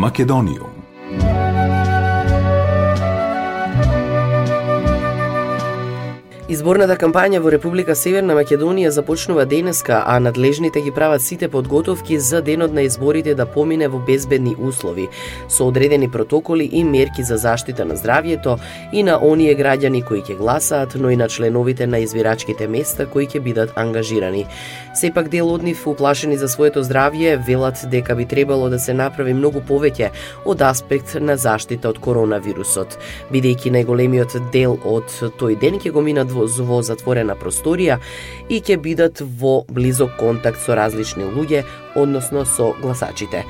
Македонијум Изборната кампања во Република Северна Македонија започнува денеска, а надлежните ги прават сите подготовки за денот на изборите да помине во безбедни услови, со одредени протоколи и мерки за заштита на здравјето и на оние граѓани кои ќе гласаат, но и на членовите на избирачките места кои ќе бидат ангажирани. Сепак дел од нив уплашени за своето здравје велат дека би требало да се направи многу повеќе од аспект на заштита од коронавирусот, бидејќи најголемиот дел од тој ден ќе го минат во во, во затворена просторија и ќе бидат во близок контакт со различни луѓе, односно со гласачите.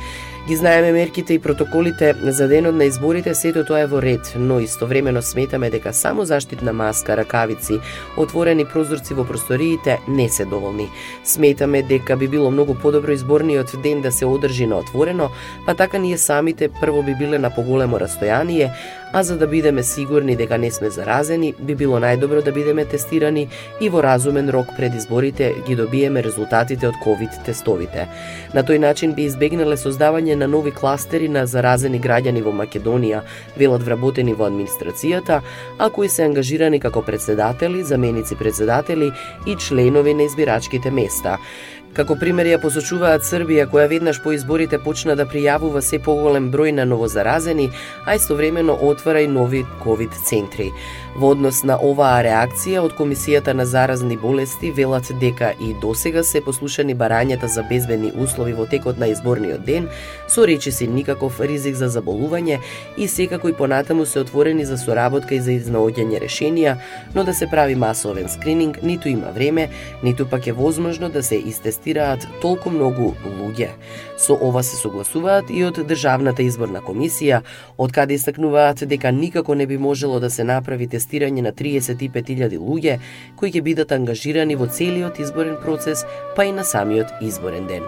Ги знаеме мерките и протоколите за денот на изборите, сето тоа е во ред, но истовремено сметаме дека само заштитна маска, ракавици, отворени прозорци во просториите не се доволни. Сметаме дека би било многу подобро изборниот ден да се одржи на отворено, па така ние самите прво би биле на поголемо растојание, а за да бидеме сигурни дека не сме заразени, би било најдобро да бидеме тестирани и во разумен рок пред изборите ги добиеме резултатите од ковид тестовите. На тој начин би избегнале создавање на нови кластери на заразени граѓани во Македонија, велат вработени во администрацијата, а кои се ангажирани како председатели, заменици председатели и членови на избирачките места. Како пример ја посочуваат Србија која веднаш по изборите почна да пријавува се поголем број на новозаразени, а истовремено отвара и нови ковид центри. Во однос на оваа реакција од Комисијата на заразни болести велат дека и досега се послушани барањата за безбедни услови во текот на изборниот ден, со речиси никаков ризик за заболување и секако и понатаму се отворени за соработка и за изнаоѓање решенија, но да се прави масовен скрининг ниту има време, ниту пак е возможно да се истести протестираат толку многу луѓе. Со ова се согласуваат и од Државната изборна комисија, од каде истакнуваат дека никако не би можело да се направи тестирање на 35.000 луѓе кои ќе бидат ангажирани во целиот изборен процес, па и на самиот изборен ден.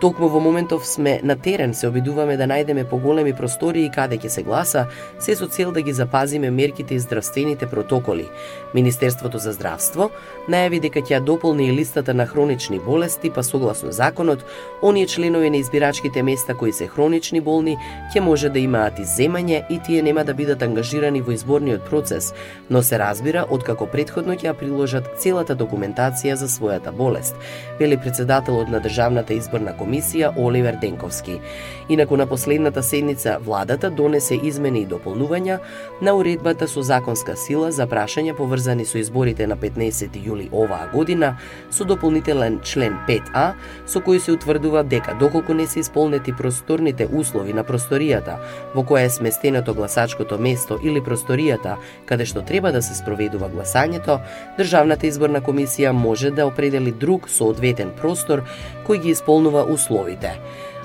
Токму во моментов сме на терен, се обидуваме да најдеме поголеми простории каде ќе се гласа, се со цел да ги запазиме мерките и здравствените протоколи. Министерството за здравство најави дека ќе дополни и листата на хронични болести, па согласно законот, оние членови на избирачките места кои се хронични болни ќе може да имаат изземање и тие нема да бидат ангажирани во изборниот процес, но се разбира откако предходно ќе приложат целата документација за својата болест, вели председателот на Државната изборна комисија комисија Оливер Денковски. Инаку на последната седница владата донесе измени и дополнувања на уредбата со законска сила за прашања поврзани со изборите на 15 јули оваа година со дополнителен член 5А со кој се утврдува дека доколку не се исполнети просторните услови на просторијата во која е сместеното гласачкото место или просторијата каде што треба да се спроведува гласањето, Државната изборна комисија може да определи друг соодветен простор кој ги исполнува условите.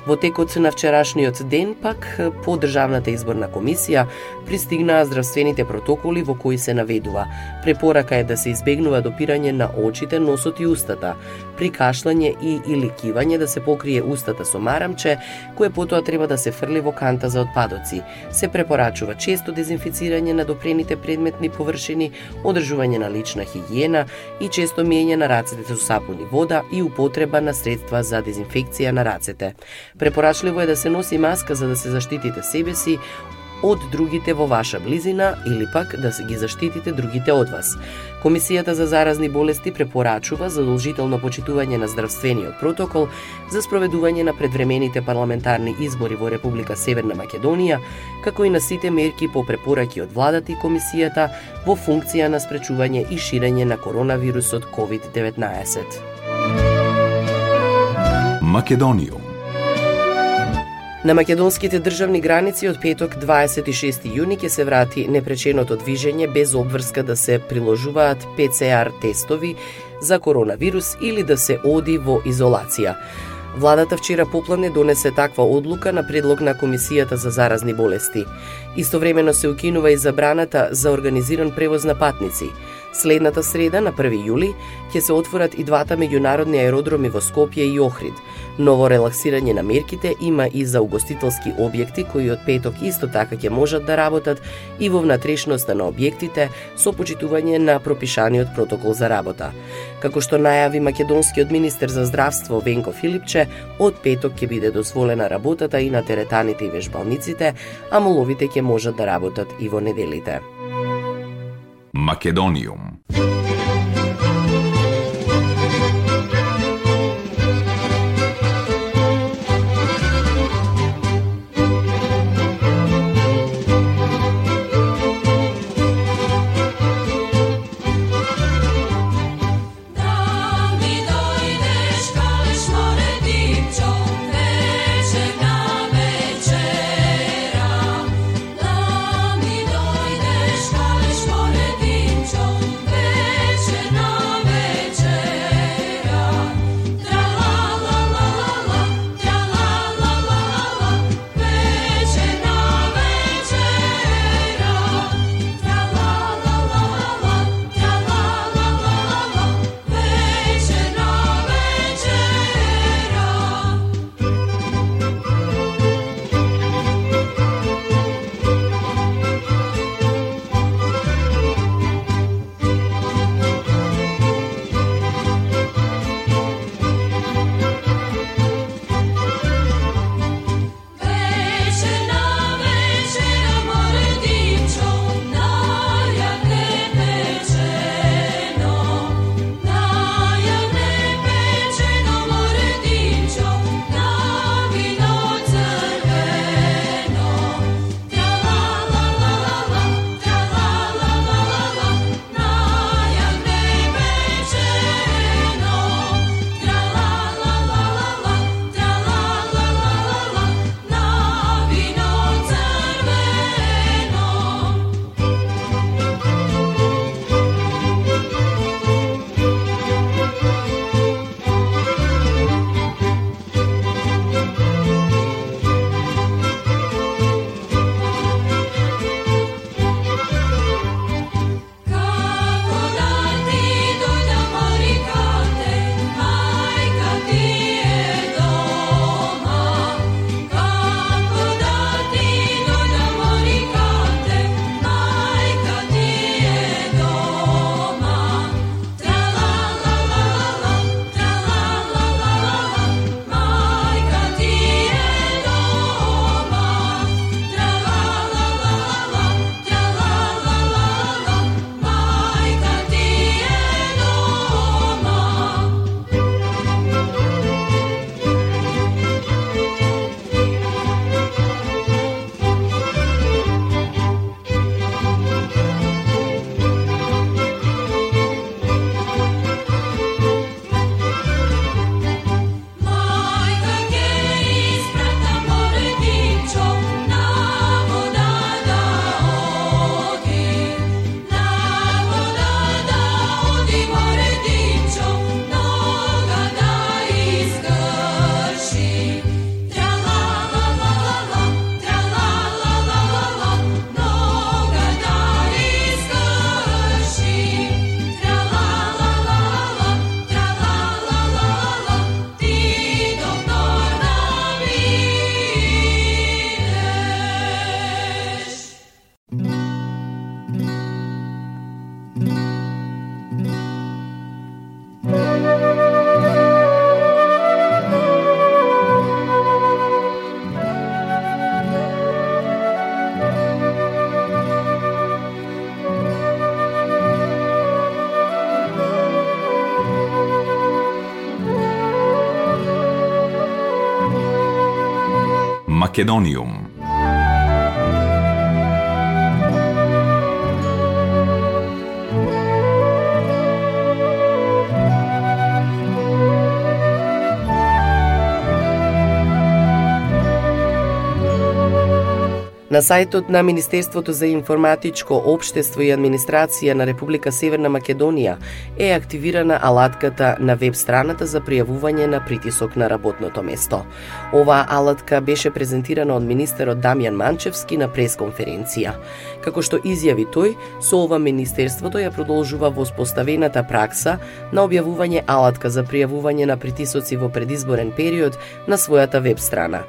Во текот на вчерашниот ден пак по Државната изборна комисија пристигнаа здравствените протоколи во кои се наведува. Препорака е да се избегнува допирање на очите, носот и устата, при кашлање и или кивање да се покрие устата со марамче, кое потоа треба да се фрли во канта за отпадоци. Се препорачува често дезинфицирање на допрените предметни површини, одржување на лична хигиена и често миење на рацете со сапун и вода и употреба на средства за дезинфекција на рацете. Препорачливо е да се носи маска за да се заштитите себе си од другите во ваша близина или пак да се ги заштитите другите од вас. Комисијата за заразни болести препорачува задолжително почитување на здравствениот протокол за спроведување на предвремените парламентарни избори во Република Северна Македонија, како и на сите мерки по препораки од владата и комисијата во функција на спречување и ширење на коронавирусот COVID-19. Македонијум На македонските државни граници од петок 26 јуни ќе се врати непреченото движење без обврска да се приложуваат ПЦР тестови за коронавирус или да се оди во изолација. Владата вчера поплане донесе таква одлука на предлог на Комисијата за заразни болести. Истовремено се укинува и забраната за организиран превоз на патници. Следната среда, на 1 јули, ќе се отворат и двата меѓународни аеродроми во Скопје и Охрид. Ново релаксирање на мерките има и за угостителски објекти кои од петок исто така ќе можат да работат и во внатрешноста на објектите со почитување на пропишаниот протокол за работа. Како што најави македонскиот министер за здравство Венко Филипче, од петок ќе биде дозволена работата и на теретаните и вежбалниците, а моловите ќе можат да работат и во неделите. Македониум. Македониум. На сајтот на Министерството за информатичко општество и администрација на Република Северна Македонија е активирана алатката на веб страната за пријавување на притисок на работното место. Оваа алатка беше презентирана од министерот Дамјан Манчевски на пресконференција. Како што изјави тој, со ова министерството ја продолжува воспоставената пракса на објавување алатка за пријавување на притисоци во предизборен период на својата веб страна.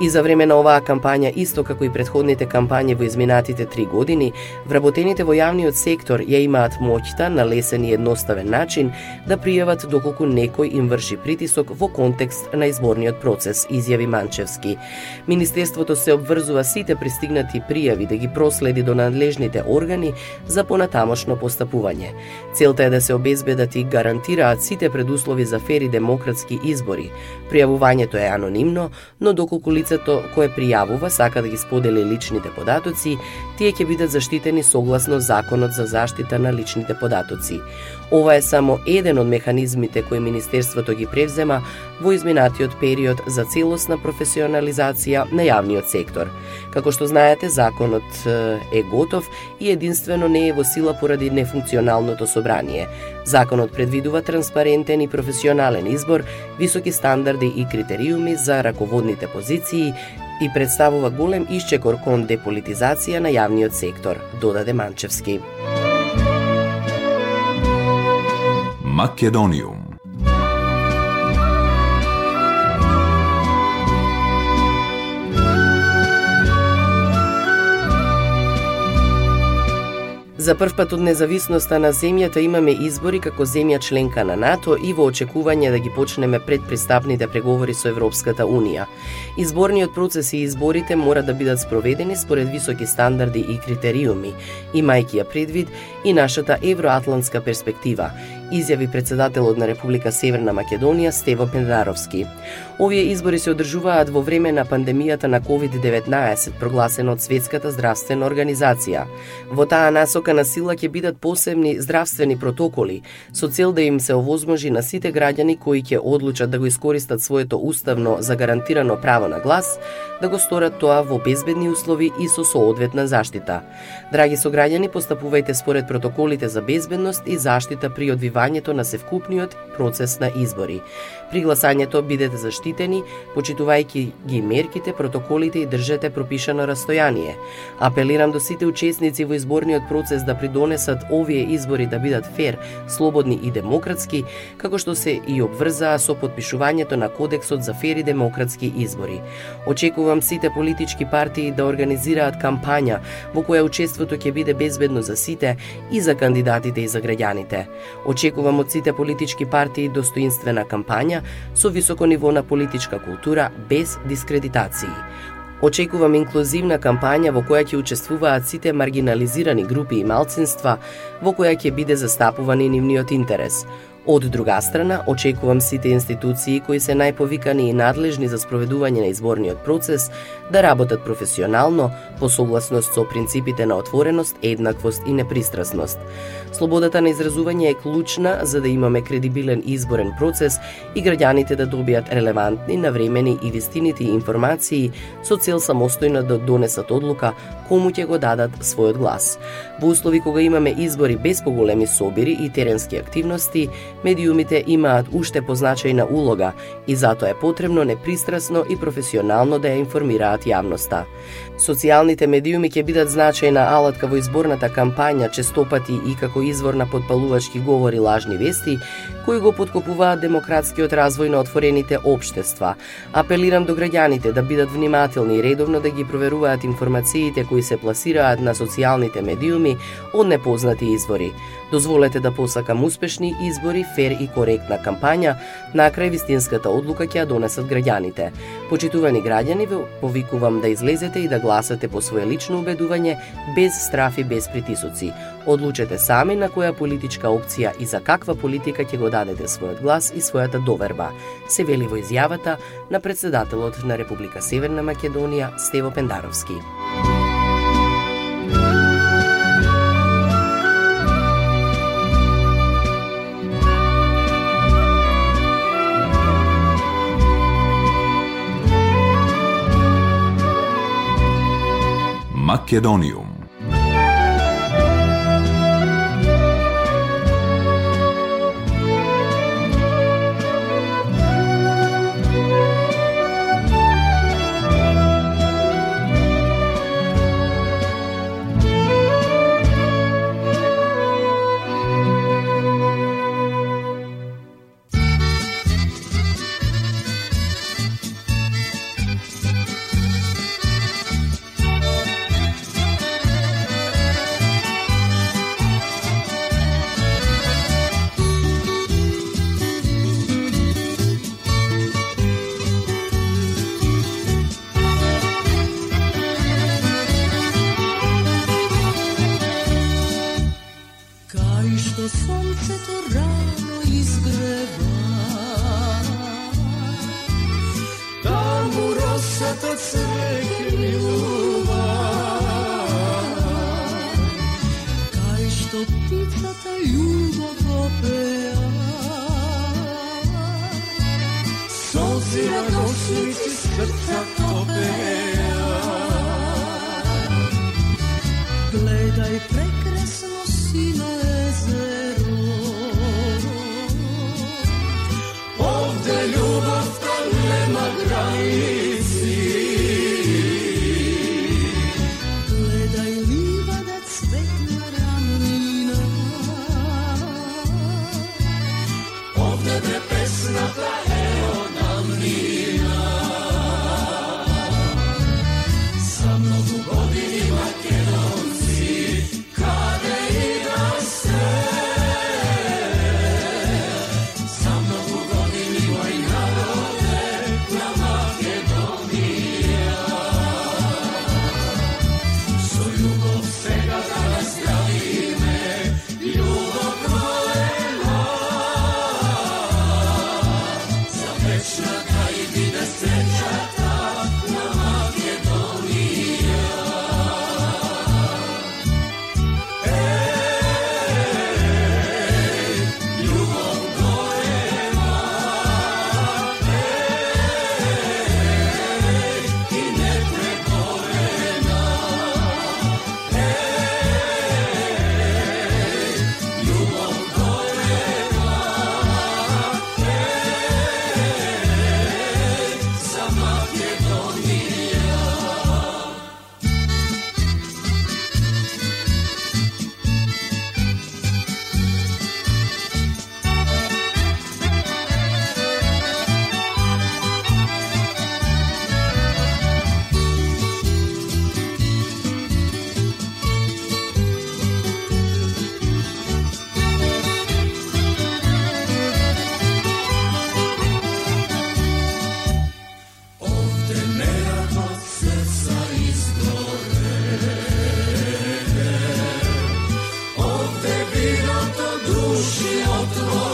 И за време на оваа кампања, исто како и предходните кампањи во изминатите три години, вработените во јавниот сектор ја имаат моќта на лесен и едноставен начин да пријават доколку некој им врши притисок во контекст на изборниот процес, изјави Манчевски. Министерството се обврзува сите пристигнати пријави да ги проследи до надлежните органи за понатамошно постапување. Целта е да се обезбедат и гарантираат сите предуслови за фери демократски избори. Пријавувањето е анонимно, но доколку лицето кое пријавува сака да ги сподели личните податоци, тие ќе бидат заштитени согласно Законот за заштита на личните податоци. Ова е само еден од механизмите кои Министерството ги превзема во изминатиот период за целосна професионализација на јавниот сектор. Како што знаете, законот е готов и единствено не е во сила поради нефункционалното собрание. Законот предвидува транспарентен и професионален избор, високи стандарди и критериуми за раководните позиции и представува голем исчекор кон деполитизација на јавниот сектор, додаде Манчевски. Македониум За прв пат од независноста на земјата имаме избори како земја членка на НАТО и во очекување да ги почнеме предпристапните преговори со Европската Унија. Изборниот процес и изборите мора да бидат спроведени според високи стандарди и критериуми, имајќи ја предвид и нашата евроатлантска перспектива, изјави председателот на Република Северна Македонија Стево Пендаровски. Овие избори се одржуваат во време на пандемијата на COVID-19, прогласена од Светската здравствена организација. Во таа насока на сила ќе бидат посебни здравствени протоколи, со цел да им се овозможи на сите граѓани кои ќе одлучат да го искористат своето уставно загарантирано право на глас, да го сторат тоа во безбедни услови и со соодветна заштита. Драги сограѓани, постапувајте според протоколите за безбедност и заштита при одвивањето на севкупниот процес на избори. При гласањето бидете заштитени, почитувајќи ги мерките, протоколите и држете пропишано растојание. Апелирам до сите учесници во изборниот процес да придонесат овие избори да бидат фер, слободни и демократски, како што се и обврзаа со подпишувањето на Кодексот за фер и демократски избори. Очекувам сите политички партии да организираат кампања во која учеството ќе биде безбедно за сите и за кандидатите и за граѓаните. Очекувам од сите политички партии достоинствена кампања со високо ниво на политичка култура без дискредитации. Очекувам инклузивна кампања во која ќе учествуваат сите маргинализирани групи и малцинства, во која ќе биде застапуван и нивниот интерес, Од друга страна, очекувам сите институции кои се најповикани и надлежни за спроведување на изборниот процес да работат професионално, по согласност со принципите на отвореност, еднаквост и непристрасност. Слободата на изразување е клучна за да имаме кредибилен изборен процес и граѓаните да добијат релевантни, навремени и вистинити информации со цел самостојно да донесат одлука кому ќе го дадат својот глас. Во услови кога имаме избори без поголеми собири и теренски активности, медиумите имаат уште позначајна улога и затоа е потребно непристрасно и професионално да ја информираат јавноста. Социјалните медиуми ќе бидат значајна алатка во изборната кампања, честопати и како извор на подпалувачки говори лажни вести, кои го подкопуваат демократскиот развој на отворените обштества. Апелирам до граѓаните да бидат внимателни и редовно да ги проверуваат информациите кои се пласираат на социјалните медиуми од непознати извори. Дозволете да посакам успешни избори, фер и коректна кампања, накрај вистинската одлука ќе ја донесат граѓаните. Почитувани граѓани, ве повикувам да излезете и да гласате по свое лично убедување, без страф и без притисоци. Одлучете сами на која политичка опција и за каква политика ќе го дадете својот глас и својата доверба. Се вели во изјавата на председателот на Република Северна Македонија Стево Пендаровски. Македониум. ovde ljubav to nema granice hoje outro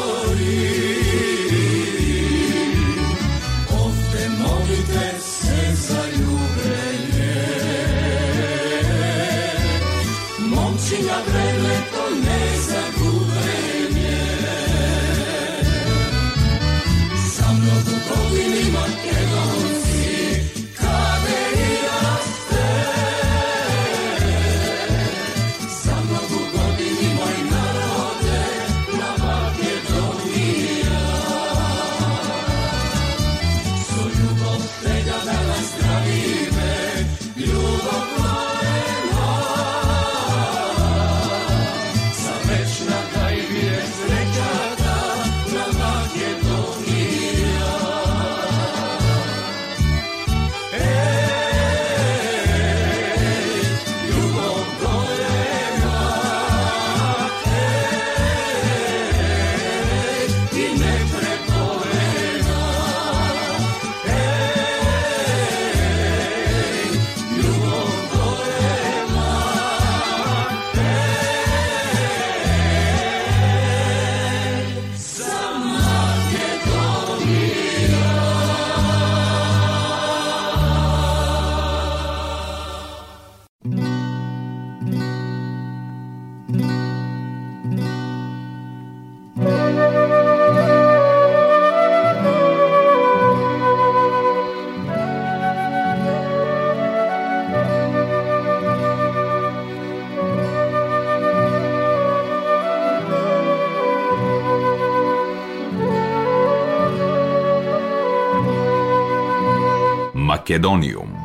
Македониум.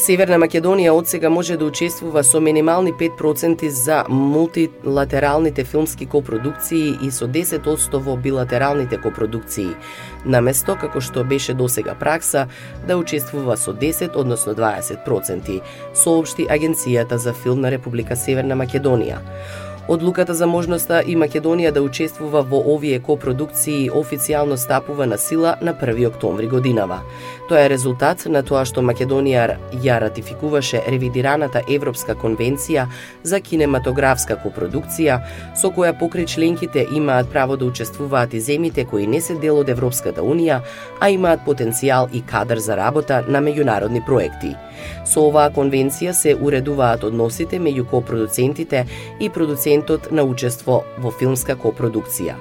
Северна Македонија од сега може да учествува со минимални 5% за мултилатералните филмски копродукции и со 10% во билатералните копродукции, наместо како што беше досега пракса да учествува со 10 односно 20%, соопшти Агенцијата за филм на Република Северна Македонија. Одлуката за можноста и Македонија да учествува во овие копродукции официјално стапува на сила на 1 октомври годинава. Тоа е резултат на тоа што Македонија ја ратификуваше ревидираната Европска конвенција за кинематографска копродукција, со која покрај членките имаат право да учествуваат и земите кои не се дел од Европската Унија, а имаат потенцијал и кадар за работа на меѓународни проекти. Со оваа конвенција се уредуваат односите меѓу копродуцентите и продуцентот на учество во филмска копродукција.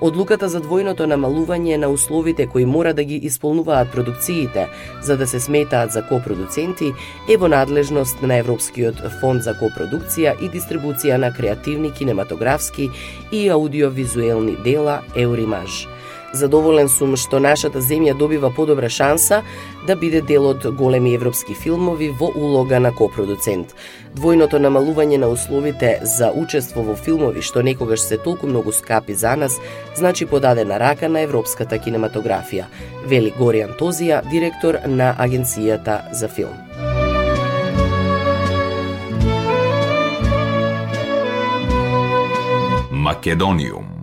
Одлуката за двојното намалување на условите кои мора да ги исполнуваат продукциите за да се сметаат за копродуценти е во надлежност на Европскиот фонд за копродукција и дистрибуција на креативни кинематографски и аудиовизуелни дела Еуримаж. Задоволен сум што нашата земја добива подобра шанса да биде дел од големи европски филмови во улога на копродуцент. Двојното намалување на условите за учество во филмови што некогаш се толку многу скапи за нас, значи подадена рака на европската кинематографија, вели Горијан Тозија, директор на Агенцијата за филм. Македониум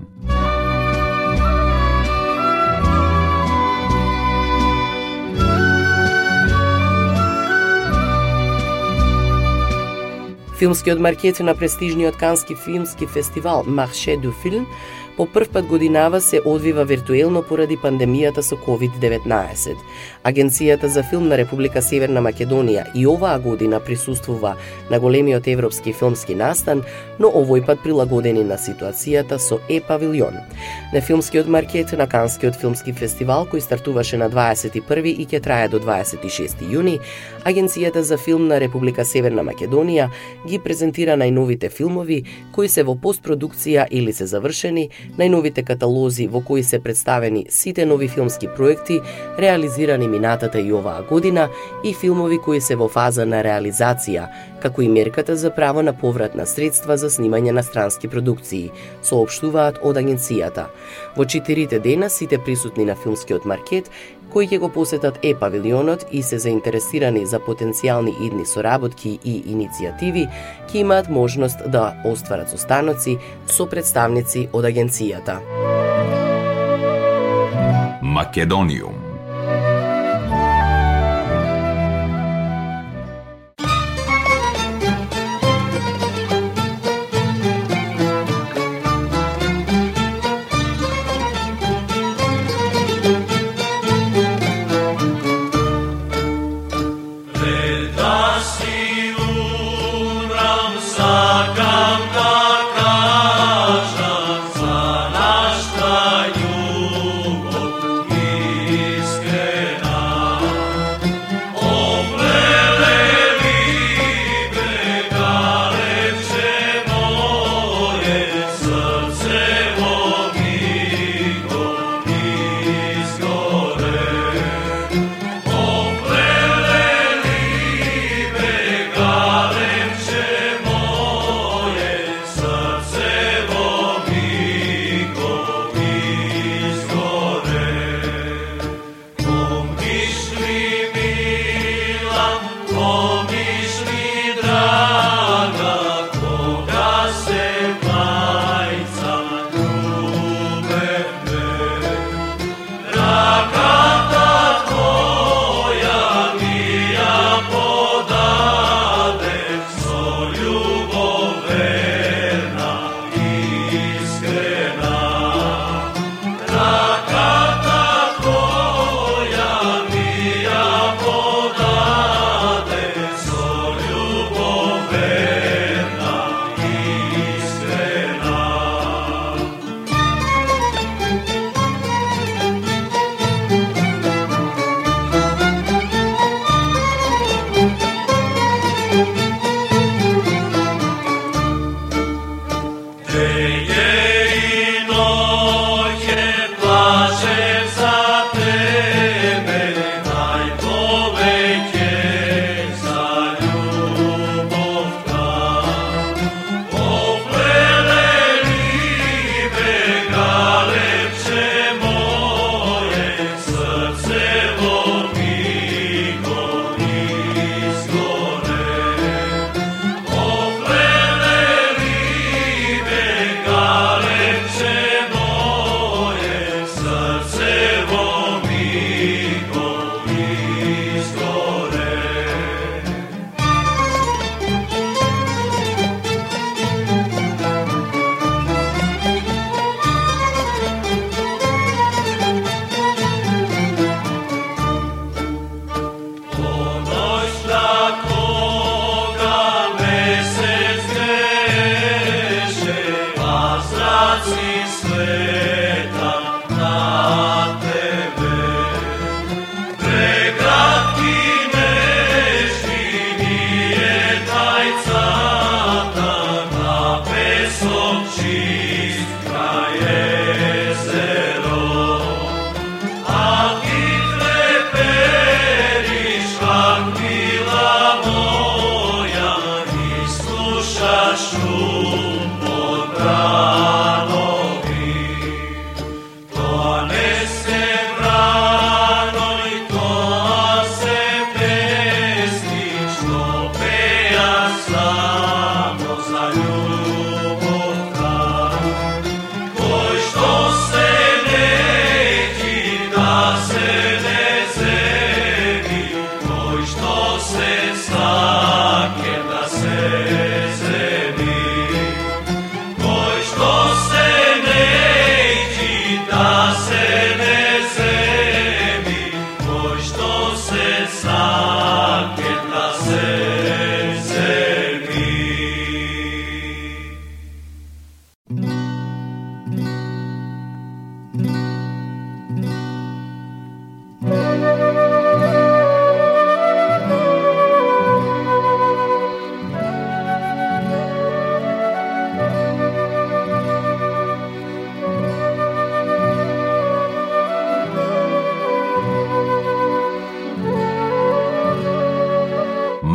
Филмскиот маркет на престижниот кански филмски фестивал Марше ду Филм по прв пат годинава се одвива виртуелно поради пандемијата со COVID-19. Агенцијата за филм на Република Северна Македонија и оваа година присуствува на големиот европски филмски настан, но овој пат прилагодени на ситуацијата со Е-павилјон. На филмскиот маркет на Канскиот филмски фестивал кој стартуваше на 21 и ќе трае до 26 јуни, Агенцијата за филм на Република Северна Македонија ги презентира најновите филмови кои се во постпродукција или се завршени најновите каталози во кои се представени сите нови филмски проекти реализирани минатата и оваа година и филмови кои се во фаза на реализација, како и мерката за право на повратна средства за снимање на странски продукции, соопштуваат од агенцијата. Во четирите дена сите присутни на филмскиот маркет кои ќе го посетат е павилионот и се заинтересирани за потенцијални идни соработки и иницијативи, ќе имаат можност да остварат состаноци со представници од агенцијата. Македониум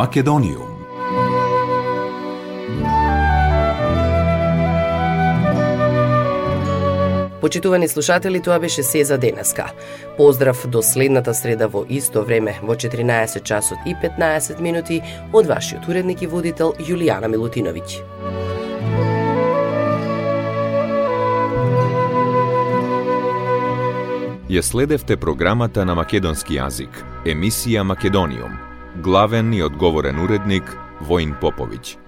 Македониум. Почитувани слушатели, тоа беше се за денеска. Поздрав до следната среда во исто време, во 14 часот и 15 минути, од вашиот уредник и водител Јулијана Милутиновиќ. Ја следевте програмата на македонски јазик, емисија Македониум. Главен и одговорен уредник Воин Поповиќ.